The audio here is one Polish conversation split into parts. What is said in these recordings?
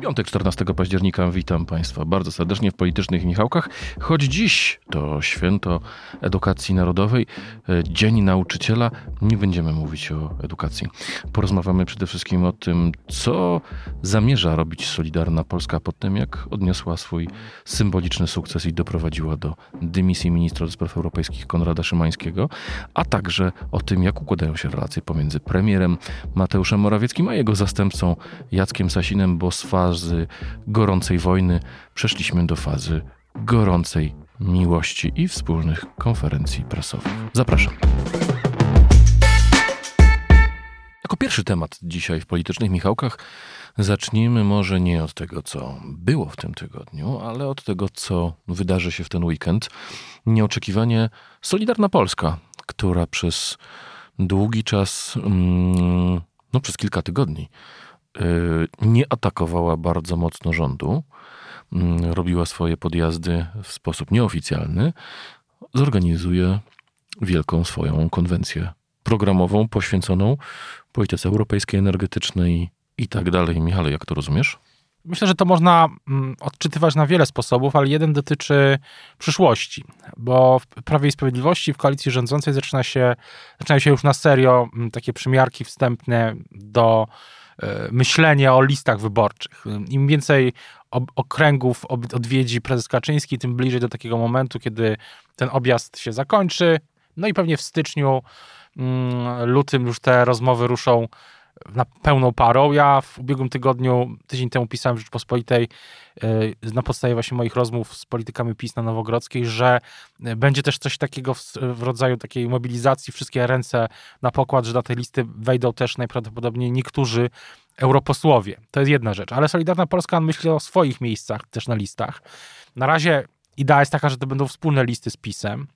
Piątek 14 października witam Państwa bardzo serdecznie w Politycznych Michałkach. Choć dziś to święto edukacji narodowej, e, Dzień Nauczyciela, nie będziemy mówić o edukacji. Porozmawiamy przede wszystkim o tym, co zamierza robić Solidarna Polska po tym, jak odniosła swój symboliczny sukces i doprowadziła do dymisji ministra do spraw europejskich Konrada Szymańskiego, a także o tym, jak układają się relacje pomiędzy premierem Mateuszem Morawieckim a jego zastępcą Jackiem Sasinem, bo z fazy gorącej wojny przeszliśmy do fazy gorącej miłości i wspólnych konferencji prasowych. Zapraszam. Jako pierwszy temat dzisiaj w politycznych Michałkach zacznijmy może nie od tego, co było w tym tygodniu, ale od tego, co wydarzy się w ten weekend. Nieoczekiwanie Solidarna Polska, która przez długi czas, mm, no przez kilka tygodni, nie atakowała bardzo mocno rządu, mm, robiła swoje podjazdy w sposób nieoficjalny, zorganizuje wielką swoją konwencję programową poświęconą polityce europejskiej, energetycznej i tak dalej. Michale, jak to rozumiesz? Myślę, że to można mm, odczytywać na wiele sposobów, ale jeden dotyczy przyszłości, bo w Prawie i Sprawiedliwości, w koalicji rządzącej zaczyna się, zaczynają się już na serio mm, takie przymiarki wstępne do myślenie o listach wyborczych. Im więcej okręgów odwiedzi prezes Kaczyński, tym bliżej do takiego momentu, kiedy ten objazd się zakończy. No i pewnie w styczniu, mm, lutym już te rozmowy ruszą na pełną parą. Ja w ubiegłym tygodniu, tydzień temu pisałem w Rzeczpospolitej e, na podstawie właśnie moich rozmów z politykami PiS na Nowogrodzkiej, że e, będzie też coś takiego w, w rodzaju takiej mobilizacji, wszystkie ręce na pokład, że do tej listy wejdą też najprawdopodobniej niektórzy europosłowie. To jest jedna rzecz. Ale Solidarna Polska myśli o swoich miejscach też na listach. Na razie idea jest taka, że to będą wspólne listy z PiSem.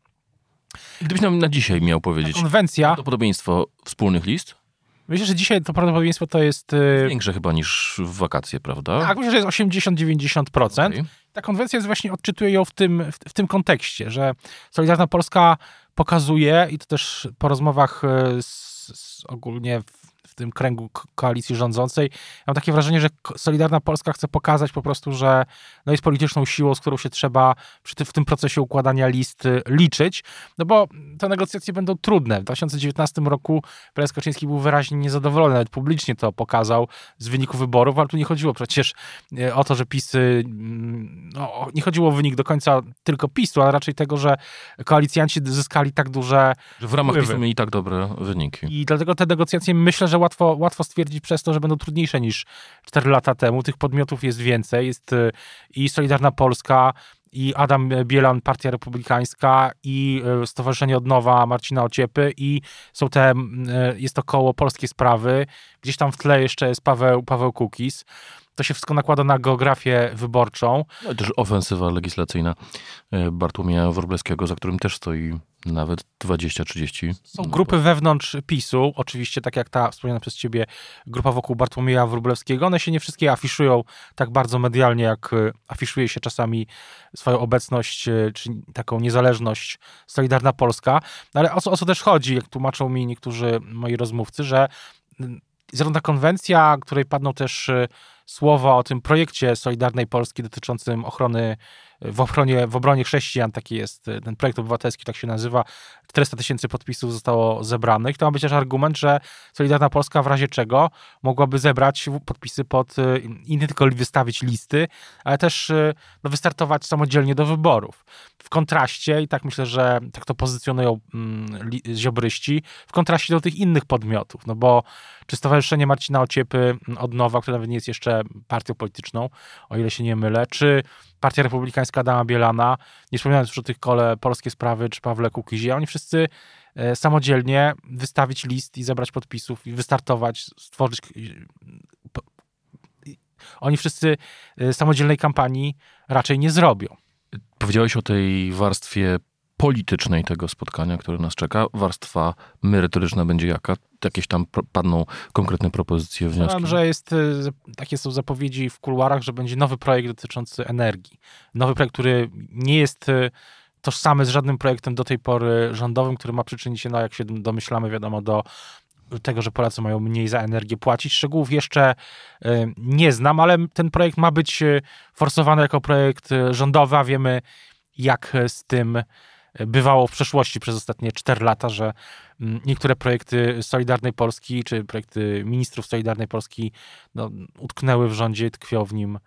Gdybyś nam na dzisiaj miał powiedzieć. konwencja. Prawdopodobieństwo wspólnych list? Myślę, że dzisiaj to prawdopodobieństwo to jest... Y, Większe chyba niż w wakacje, prawda? Tak, myślę, że jest 80-90%. Okay. Ta konwencja jest właśnie, odczytuje ją w tym, w, w, tym kontekście, że Solidarna Polska pokazuje, i to też po rozmowach y, z, z ogólnie w tym kręgu koalicji rządzącej. Mam takie wrażenie, że Solidarna Polska chce pokazać po prostu, że no jest polityczną siłą, z którą się trzeba w tym procesie układania list y, liczyć, no bo te negocjacje będą trudne. W 2019 roku prezes Kaczyński był wyraźnie niezadowolony, nawet publicznie to pokazał z wyniku wyborów, ale tu nie chodziło przecież y, o to, że PiSy, no, nie chodziło o wynik do końca tylko PiSu, ale raczej tego, że koalicjanci zyskali tak duże że w ramach PiSu mieli tak dobre wyniki. I dlatego te negocjacje myślę, że łatwo, łatwo stwierdzić przez to, że będą trudniejsze niż 4 lata temu. Tych podmiotów jest więcej. Jest y, i Solidarna Polska, i Adam Bielan, Partia Republikańska i y, Stowarzyszenie Odnowa Marcina Ociepy i są te, y, jest to koło Polskie Sprawy. Gdzieś tam w tle jeszcze jest Paweł, Paweł Kukis. To się wszystko nakłada na geografię wyborczą. No, też ofensywa legislacyjna Bartłomieja Wróblewskiego, za którym też stoi nawet 20-30. Są grupy wewnątrz PiSu, oczywiście tak jak ta wspomniana przez ciebie grupa wokół Bartłomieja Wróblewskiego. One się nie wszystkie afiszują tak bardzo medialnie, jak e, afiszuje się czasami swoją obecność, e, czy taką niezależność Solidarna Polska. No ale o co, o co też chodzi, jak tłumaczą mi niektórzy moi rozmówcy, że zarówno ta konwencja, której padną też słowa o tym projekcie Solidarnej Polski dotyczącym ochrony w, ochronie, w obronie chrześcijan, taki jest e, ten projekt obywatelski, tak się nazywa. 400 tysięcy podpisów zostało zebranych. To ma być też argument, że Solidarna Polska w razie czego mogłaby zebrać podpisy pod, e, i nie tylko wystawić listy, ale też e, no, wystartować samodzielnie do wyborów. W kontraście, i tak myślę, że tak to pozycjonują mm, ziobryści, w kontraście do tych innych podmiotów, no bo czy Stowarzyszenie Marcina Ociepy od Nowa, które nawet nie jest jeszcze partią polityczną, o ile się nie mylę, czy Partia Republikańska Adama Bielana, nie wspominając już o tych kole Polskie Sprawy czy Pawle Kukizie, oni wszyscy e, samodzielnie wystawić list i zebrać podpisów i wystartować, stworzyć oni wszyscy e, samodzielnej kampanii raczej nie zrobią. Powiedziałeś o tej warstwie politycznej tego spotkania, które nas czeka. Warstwa merytoryczna będzie jaka? Jakieś tam padną konkretne propozycje, wnioski? Myślałem, że jest, y, takie są zapowiedzi w kuluarach, że będzie nowy projekt dotyczący energii. Nowy projekt, który nie jest y, tożsamy z żadnym projektem do tej pory rządowym, który ma przyczynić się, no jak się domyślamy, wiadomo, do tego, że Polacy mają mniej za energię płacić. Szczegółów jeszcze nie znam, ale ten projekt ma być forsowany jako projekt rządowy, a wiemy, jak z tym bywało w przeszłości przez ostatnie 4 lata, że mm, niektóre projekty Solidarnej Polski, czy projekty ministrów Solidarnej Polski no, utknęły w rządzie, tkwią w nim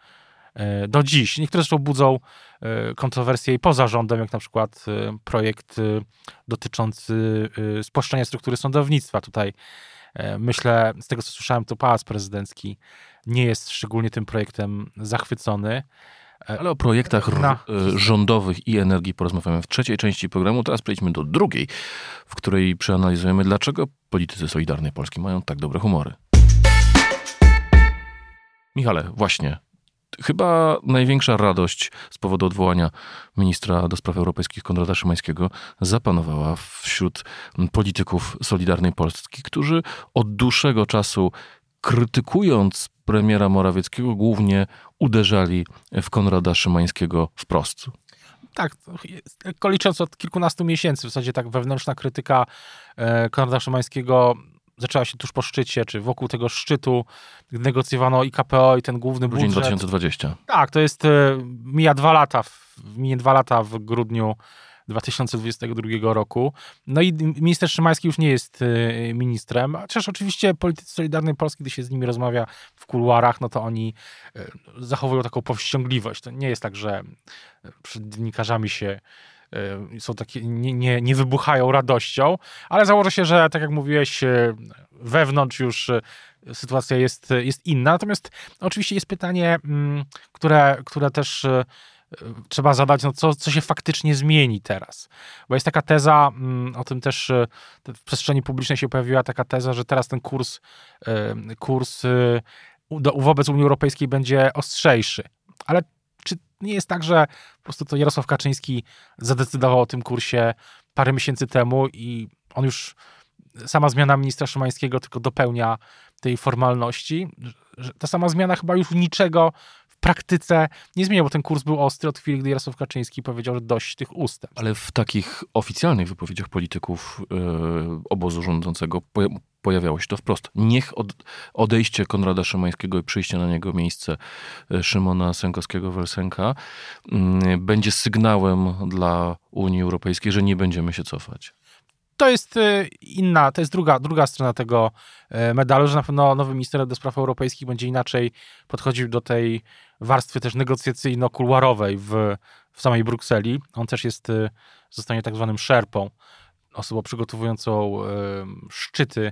e, do dziś. Niektóre zresztą budzą e, kontrowersje i poza rządem, jak na przykład e, projekt dotyczący spłaszczenia struktury sądownictwa. Tutaj myślę, z tego co słyszałem, to Pałac Prezydencki nie jest szczególnie tym projektem zachwycony. Ale o projektach no. E, rządowych i energii porozmawiamy w trzeciej części programu. Teraz przejdźmy do drugiej, w której przeanalizujemy, dlaczego politycy Solidarnej Polski mają tak dobre humory. Michale, właśnie. Chyba największa radość z powodu odwołania ministra do spraw europejskich Konrada Szymańskiego zapanowała wśród polityków Solidarnej Polski, którzy od dłuższego czasu krytykując premiera Morawieckiego, głównie uderzali w Konrada Szymańskiego wprost. Tak, licząc od kilkunastu miesięcy, w zasadzie tak wewnętrzna krytyka e, Konrada Szymańskiego zaczęła się tuż po szczycie, czy wokół tego szczytu, negocjowano i KPO, i ten główny Grudzień budżet. 2020. Tak, to jest, e, mija dwa lata, minie dwa lata w grudniu 2022 roku. No i minister Szymański już nie jest y, ministrem, chociaż oczywiście politycy Solidarnej Polski, gdy się z nimi rozmawia w kuluarach, no to oni y, zachowują taką powściągliwość. To nie jest tak, że y, przed dziennikarzami się są takie, nie, nie, nie wybuchają radością, ale założę się, że tak jak mówiłeś, wewnątrz już sytuacja jest, jest inna. Natomiast oczywiście jest pytanie, mm, które, które też trzeba zadać, no co, co się faktycznie zmieni teraz. Bo jest taka teza, mm, o tym też e, w przestrzeni publicznej się pojawiła taka teza, że teraz ten kurs, e, kurs e, wobec Unii Europejskiej będzie ostrzejszy. Ale czy nie jest tak, że po prostu to Jarosław Kaczyński zadecydował o tym kursie parę miesięcy temu i on już, sama zmiana ministra Szymańskiego tylko dopełnia tej formalności. Ta sama zmiana chyba już niczego praktyce nie zmienia, bo ten kurs był ostry od chwili, gdy Jarosław Kaczyński powiedział, że dość tych ustępstw. Ale w takich oficjalnych wypowiedziach polityków yy, obozu rządzącego pojawiało się to wprost. Niech od, odejście Konrada Szymańskiego i przyjście na niego miejsce e, Szymona Sękowskiego-Welsenka yy, będzie sygnałem dla Unii Europejskiej, że nie będziemy się cofać to jest y, inna, to jest druga, druga strona tego e, medalu, że na pewno nowy minister do spraw europejskich będzie inaczej podchodził do tej warstwy też negocjacyjno-kuluarowej w, w samej Brukseli. On też jest, y, zostanie tak zwanym szerpą, osobą przygotowującą szczyty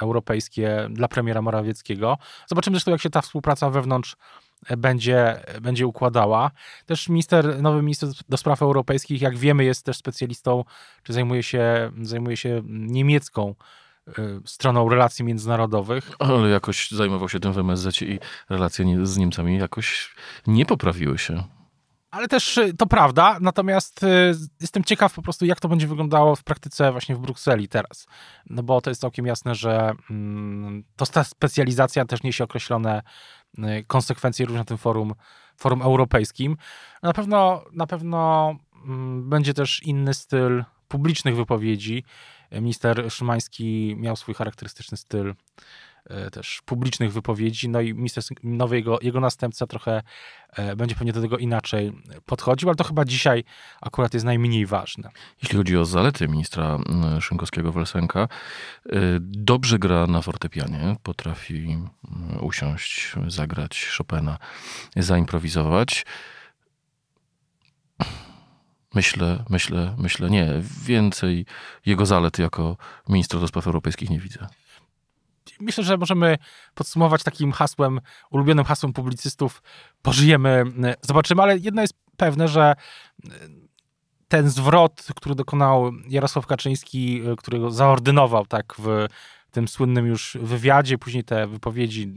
europejskie dla premiera Morawieckiego. Zobaczymy zresztą, jak się ta współpraca wewnątrz będzie, będzie układała. Też minister, nowy minister do spraw europejskich, jak wiemy, jest też specjalistą, czy zajmuje się, zajmuje się niemiecką y, stroną relacji międzynarodowych. Ale jakoś zajmował się tym w MSZ i relacje z Niemcami jakoś nie poprawiły się. Ale też y, to prawda, natomiast y, jestem ciekaw po prostu, jak to będzie wyglądało w praktyce właśnie w Brukseli teraz. No bo to jest całkiem jasne, że mm, to ta specjalizacja też niesie określone y, konsekwencje również na tym forum, forum europejskim. Na pewno, na pewno mm, będzie też inny styl publicznych wypowiedzi. Minister Szymański miał swój charakterystyczny styl też publicznych wypowiedzi, no i minister nowy, jego, jego następca trochę e, będzie pewnie do tego inaczej podchodził, ale to chyba dzisiaj akurat jest najmniej ważne. Jeśli chodzi o zalety ministra Szynkowskiego-Welsenka, e, dobrze gra na fortepianie, potrafi usiąść, zagrać Chopina, zaimprowizować. Myślę, myślę, myślę, nie. Więcej jego zalet jako ministra do spraw europejskich nie widzę myślę, że możemy podsumować takim hasłem, ulubionym hasłem publicystów, pożyjemy, zobaczymy, ale jedno jest pewne, że ten zwrot, który dokonał Jarosław Kaczyński, którego zaordynował tak w tym słynnym już wywiadzie, później te wypowiedzi,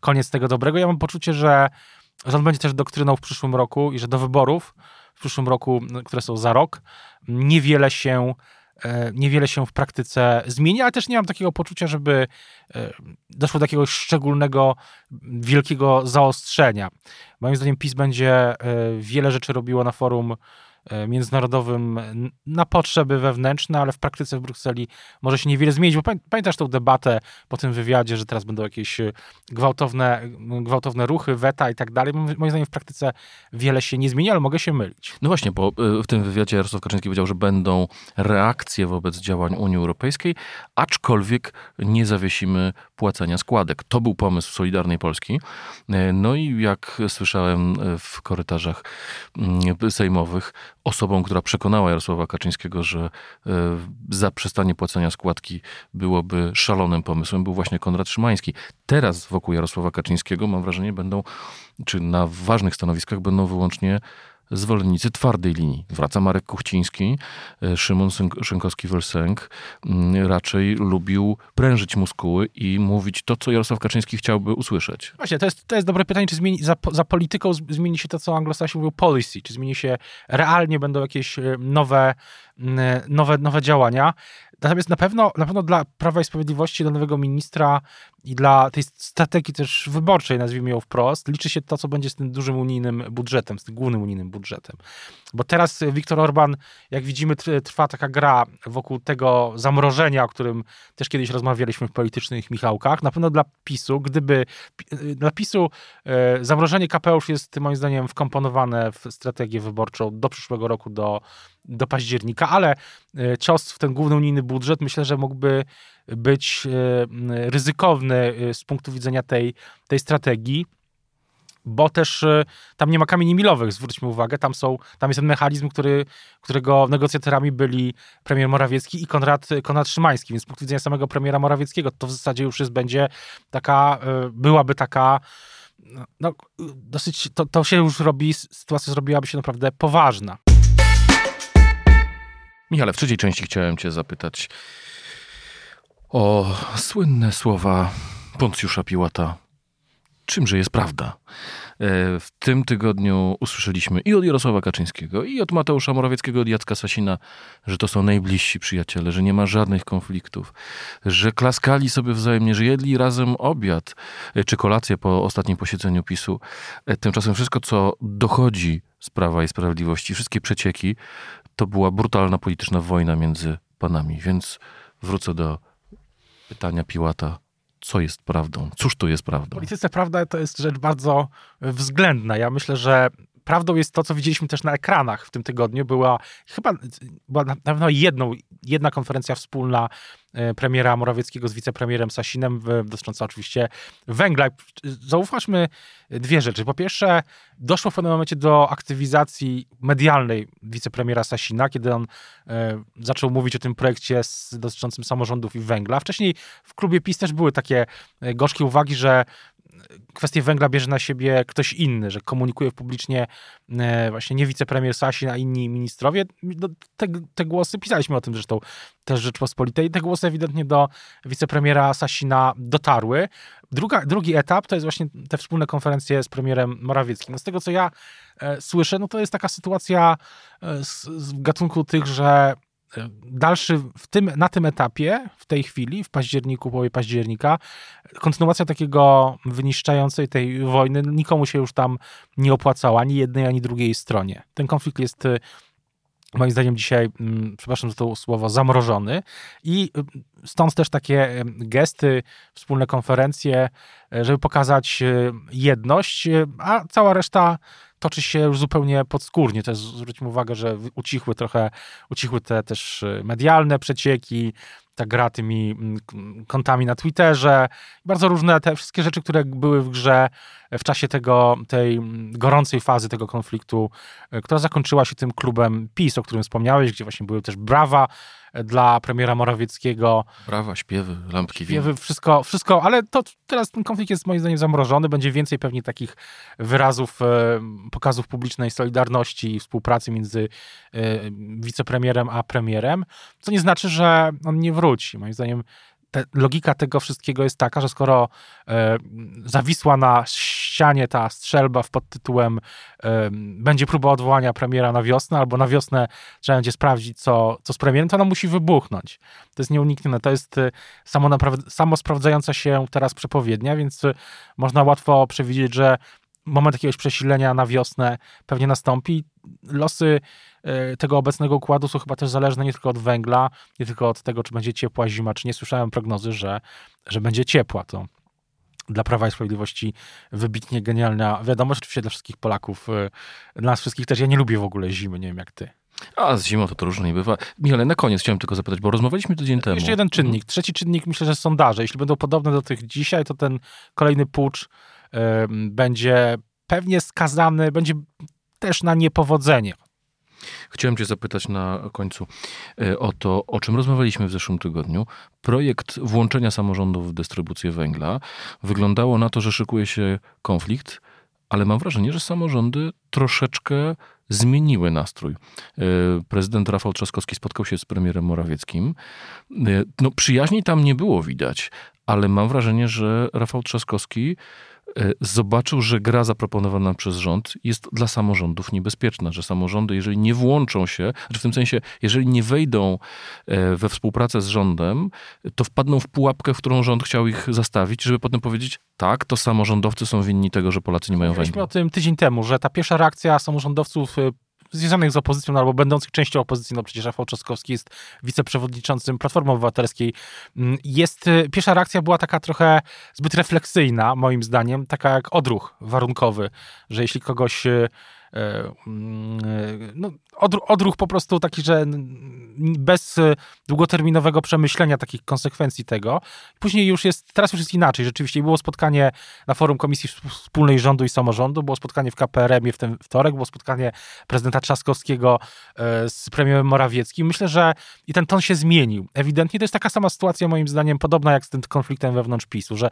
koniec tego dobrego, ja mam poczucie, że, że on będzie też doktryną w przyszłym roku i że do wyborów w przyszłym roku, które są za rok, niewiele się E, niewiele się w praktyce zmieni, ale też nie mam takiego poczucia, żeby e, doszło do jakiegoś szczególnego, wielkiego zaostrzenia. Moim zdaniem PiS będzie e, wiele rzeczy robiło na forum E, międzynarodowym na potrzeby wewnętrzne, ale w praktyce w Brukseli może się niewiele zmienić, bo pamiętasz tą debatę po tym wywiadzie, że teraz będą jakieś e, gwałtowne, gwałtowne ruchy, weta i tak dalej. Moim zdaniem w praktyce wiele się nie zmieni, ale mogę się mylić. No właśnie, bo e, w tym wywiadzie Jarosław Kaczyński powiedział, że będą reakcje wobec działań Unii Europejskiej, aczkolwiek nie zawiesimy płacenia składek. To był pomysł Solidarnej Polski. No i jak słyszałem w korytarzach sejmowych, osobą, która przekonała Jarosława Kaczyńskiego, że e, zaprzestanie płacenia składki byłoby szalonym pomysłem, był właśnie Konrad Szymański. Teraz wokół Jarosława Kaczyńskiego, mam wrażenie, będą, czy na ważnych stanowiskach będą wyłącznie zwolennicy twardej linii. Wraca Marek Kuchciński, e, Szymon Szynkowski-Welsenk mm, raczej lubił prężyć muskuły i mówić to, co Jarosław Kaczyński chciałby usłyszeć. Właśnie, to jest, to jest dobre pytanie, czy zmieni, za, za polityką zmieni się to, co anglosasi mówią policy, czy zmieni się realnie, będą jakieś e, nowe, nowe, nowe działania. Natomiast na pewno, na pewno dla Prawa i Sprawiedliwości, dla nowego ministra i dla tej strategii też wyborczej, nazwijmy ją wprost, liczy się to, co będzie z tym dużym unijnym budżetem, z tym głównym unijnym budżetem. Bo teraz Viktor Orban, jak widzimy, trwa taka gra wokół tego zamrożenia, o którym też kiedyś rozmawialiśmy w politycznych Michałkach. Na pewno dla PiSu, gdyby dla PiSu e, zamrożenie KPO już jest moim zdaniem wkomponowane w strategię wyborczą do przyszłego roku, do, do października, ale e, cios w ten główny unijny budżet myślę, że mógłby być e, ryzykowny z punktu widzenia tej, tej strategii bo też e, tam nie ma kamieni milowych, zwróćmy uwagę, tam, są, tam jest ten mechanizm, który, którego negocjatorami byli premier Morawiecki i Konrad, Konrad Szymański, więc z punktu widzenia samego premiera Morawieckiego to w zasadzie już jest, będzie taka, e, byłaby taka no, dosyć, to, to się już robi, sytuacja zrobiłaby się naprawdę poważna. Michale, w trzeciej części chciałem cię zapytać o słynne słowa Poncjusza Piłata czymże jest prawda. E, w tym tygodniu usłyszeliśmy i od Jarosława Kaczyńskiego, i od Mateusza Morawieckiego, od Jacka Sasina, że to są najbliżsi przyjaciele, że nie ma żadnych konfliktów, że klaskali sobie wzajemnie, że jedli razem obiad e, czy kolację po ostatnim posiedzeniu PiSu. E, tymczasem wszystko, co dochodzi z Prawa i Sprawiedliwości, wszystkie przecieki, to była brutalna polityczna wojna między panami. Więc wrócę do pytania Piłata co jest prawdą. Cóż to jest prawdą? Polityce prawda to jest rzecz bardzo względna. Ja myślę, że prawdą jest to, co widzieliśmy też na ekranach w tym tygodniu. Była chyba była na pewno jedną, jedna konferencja wspólna e, premiera Morawieckiego z wicepremierem Sasinem dotycząca oczywiście węgla. Zauważmy dwie rzeczy. Po pierwsze, doszło w pewnym momencie do aktywizacji medialnej wicepremiera Sasina, kiedy on e, zaczął mówić o tym projekcie dotyczącym samorządów i węgla. Wcześniej w klubie PiS też były takie e, gorzkie uwagi, że kwestię węgla bierze na siebie ktoś inny, że komunikuje publicznie e, właśnie nie wicepremier Sasin, a inni ministrowie. No, te, te głosy, pisaliśmy o tym zresztą też Rzeczpospolitej, te głosy ewidentnie do wicepremiera Sasina dotarły. Druga, drugi etap to jest właśnie te wspólne konferencje z premierem Morawieckim. No z tego, co ja e, słyszę, no to jest taka sytuacja e, z, z gatunku tych, że dalszy w tym, na tym etapie, w tej chwili, w październiku, połowie października, kontynuacja takiego wyniszczającej tej wojny nikomu się już tam nie opłacała, ani jednej, ani drugiej stronie. Ten konflikt jest y, moim zdaniem dzisiaj, mm, przepraszam za to słowo, zamrożony i y, stąd też takie y, gesty, wspólne konferencje, żeby pokazać jedność, a cała reszta toczy się już zupełnie podskórnie. Też zwróćmy uwagę, że ucichły trochę, ucichły te też y, medialne przecieki, ta gra tymi mm, kontami na Twitterze, bardzo różne te wszystkie rzeczy, które były w grze w czasie tego, tej mm, gorącej fazy tego konfliktu, y, która zakończyła się tym klubem PiS, o którym wspomniałeś, gdzie właśnie były też brawa dla premiera Morawieckiego. Brawa, śpiewy, lampki Śpiewy, wszystko, wszystko, ale to teraz ten konflikt jest moim zdaniem zamrożony. Będzie więcej pewnie takich wyrazów, e, pokazów publicznej solidarności i współpracy między e, wicepremierem a premierem, co nie znaczy, że on nie wróci. Moim zdaniem te, logika tego wszystkiego jest taka, że skoro e, zawisła na ścianie ta strzelba w pod tytułem e, będzie próba odwołania premiera na wiosnę, albo na wiosnę trzeba będzie sprawdzić, co, co z premierem, to ona musi wybuchnąć. To jest nieuniknione. To jest e, samo, samo sprawdzająca się teraz przepowiednia, więc e, można łatwo przewidzieć, że moment jakiegoś przesilenia na wiosnę pewnie nastąpi. Losy e, tego obecnego układu są chyba też zależne nie tylko od węgla, nie tylko od tego, czy będzie ciepła zima, czy nie słyszałem prognozy, że, że będzie ciepła. To dla Prawa i Sprawiedliwości wybitnie genialna wiadomość, oczywiście dla wszystkich Polaków, e, dla nas wszystkich też. Ja nie lubię w ogóle zimy, nie wiem jak ty. A z zimą to, to różnie bywa. Michale, na koniec chciałem tylko zapytać, bo rozmawialiśmy tydzień temu. Jeszcze jeden czynnik. Trzeci czynnik, myślę, że sondaże. Jeśli będą podobne do tych dzisiaj, to ten kolejny pucz będzie pewnie skazany, będzie też na niepowodzenie. Chciałem Cię zapytać na końcu e, o to, o czym rozmawialiśmy w zeszłym tygodniu. Projekt włączenia samorządów w dystrybucję węgla. Wyglądało na to, że szykuje się konflikt, ale mam wrażenie, że samorządy troszeczkę zmieniły nastrój. E, prezydent Rafał Trzaskowski spotkał się z premierem Morawieckim. E, no, przyjaźni tam nie było widać, ale mam wrażenie, że Rafał Trzaskowski zobaczył, że gra zaproponowana przez rząd jest dla samorządów niebezpieczna, że samorządy, jeżeli nie włączą się, znaczy w tym sensie, jeżeli nie wejdą e, we współpracę z rządem, to wpadną w pułapkę, w którą rząd chciał ich zastawić, żeby potem powiedzieć, tak, to samorządowcy są winni tego, że Polacy nie mają węgla. Mówiliśmy o tym tydzień temu, że ta pierwsza reakcja samorządowców e, związanych z opozycją albo będących częścią opozycji, no przecież Rafał Trzaskowski jest wiceprzewodniczącym Platformy Obywatelskiej. Mm, jest, y, pierwsza reakcja była taka trochę zbyt refleksyjna, moim zdaniem, taka jak odruch warunkowy, że jeśli kogoś y, no, odruch po prostu taki, że bez e, długoterminowego przemyślenia takich konsekwencji tego. Później już jest, teraz już jest inaczej. Rzeczywiście było spotkanie na forum Komisji Wspólnej Rządu i Samorządu, było spotkanie w KPRM-ie w ten wtorek, było spotkanie prezydenta Trzaskowskiego z premierem Morawieckim. Myślę, że i ten ton się zmienił. Ewidentnie to jest taka sama sytuacja moim zdaniem, podobna jak z tym konfliktem wewnątrz PiSu, że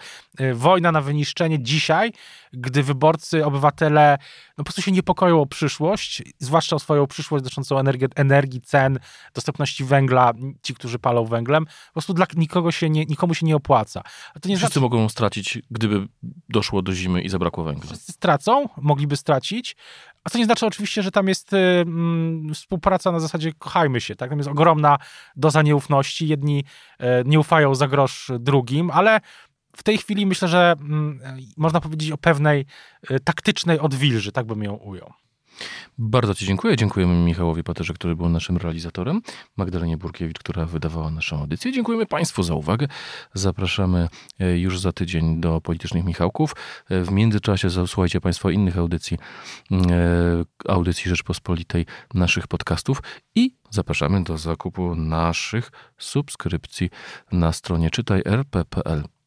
wojna na wyniszczenie dzisiaj, gdy wyborcy, obywatele no po prostu się niepokoją o przyszłość, zwłaszcza o swoją przyszłość dotyczącą energii, energii, cen, dostępności węgla, ci, którzy palą węglem, po prostu dla nikogo się nie, nikomu się nie opłaca. A to nie Wszyscy znaczy... mogą stracić, gdyby doszło do zimy i zabrakło węgla. Wszyscy stracą, mogliby stracić, a to nie znaczy oczywiście, że tam jest y, mm, współpraca na zasadzie kochajmy się, tak? Tam jest ogromna doza nieufności. Jedni y, nie ufają za grosz drugim, ale w tej chwili myślę, że mm, można powiedzieć o pewnej y, taktycznej odwilży, tak bym ją ujął. Bardzo Ci dziękuję. Dziękujemy Michałowi Paterze, który był naszym realizatorem, Magdalenie Burkiewicz, która wydawała naszą audycję. Dziękujemy Państwu za uwagę. Zapraszamy e, już za tydzień do Politycznych Michałków. E, w międzyczasie zasłuchajcie Państwo innych audycji, e, audycji Rzeczpospolitej, naszych podcastów i zapraszamy do zakupu naszych subskrypcji na stronie czytaj.rp.pl.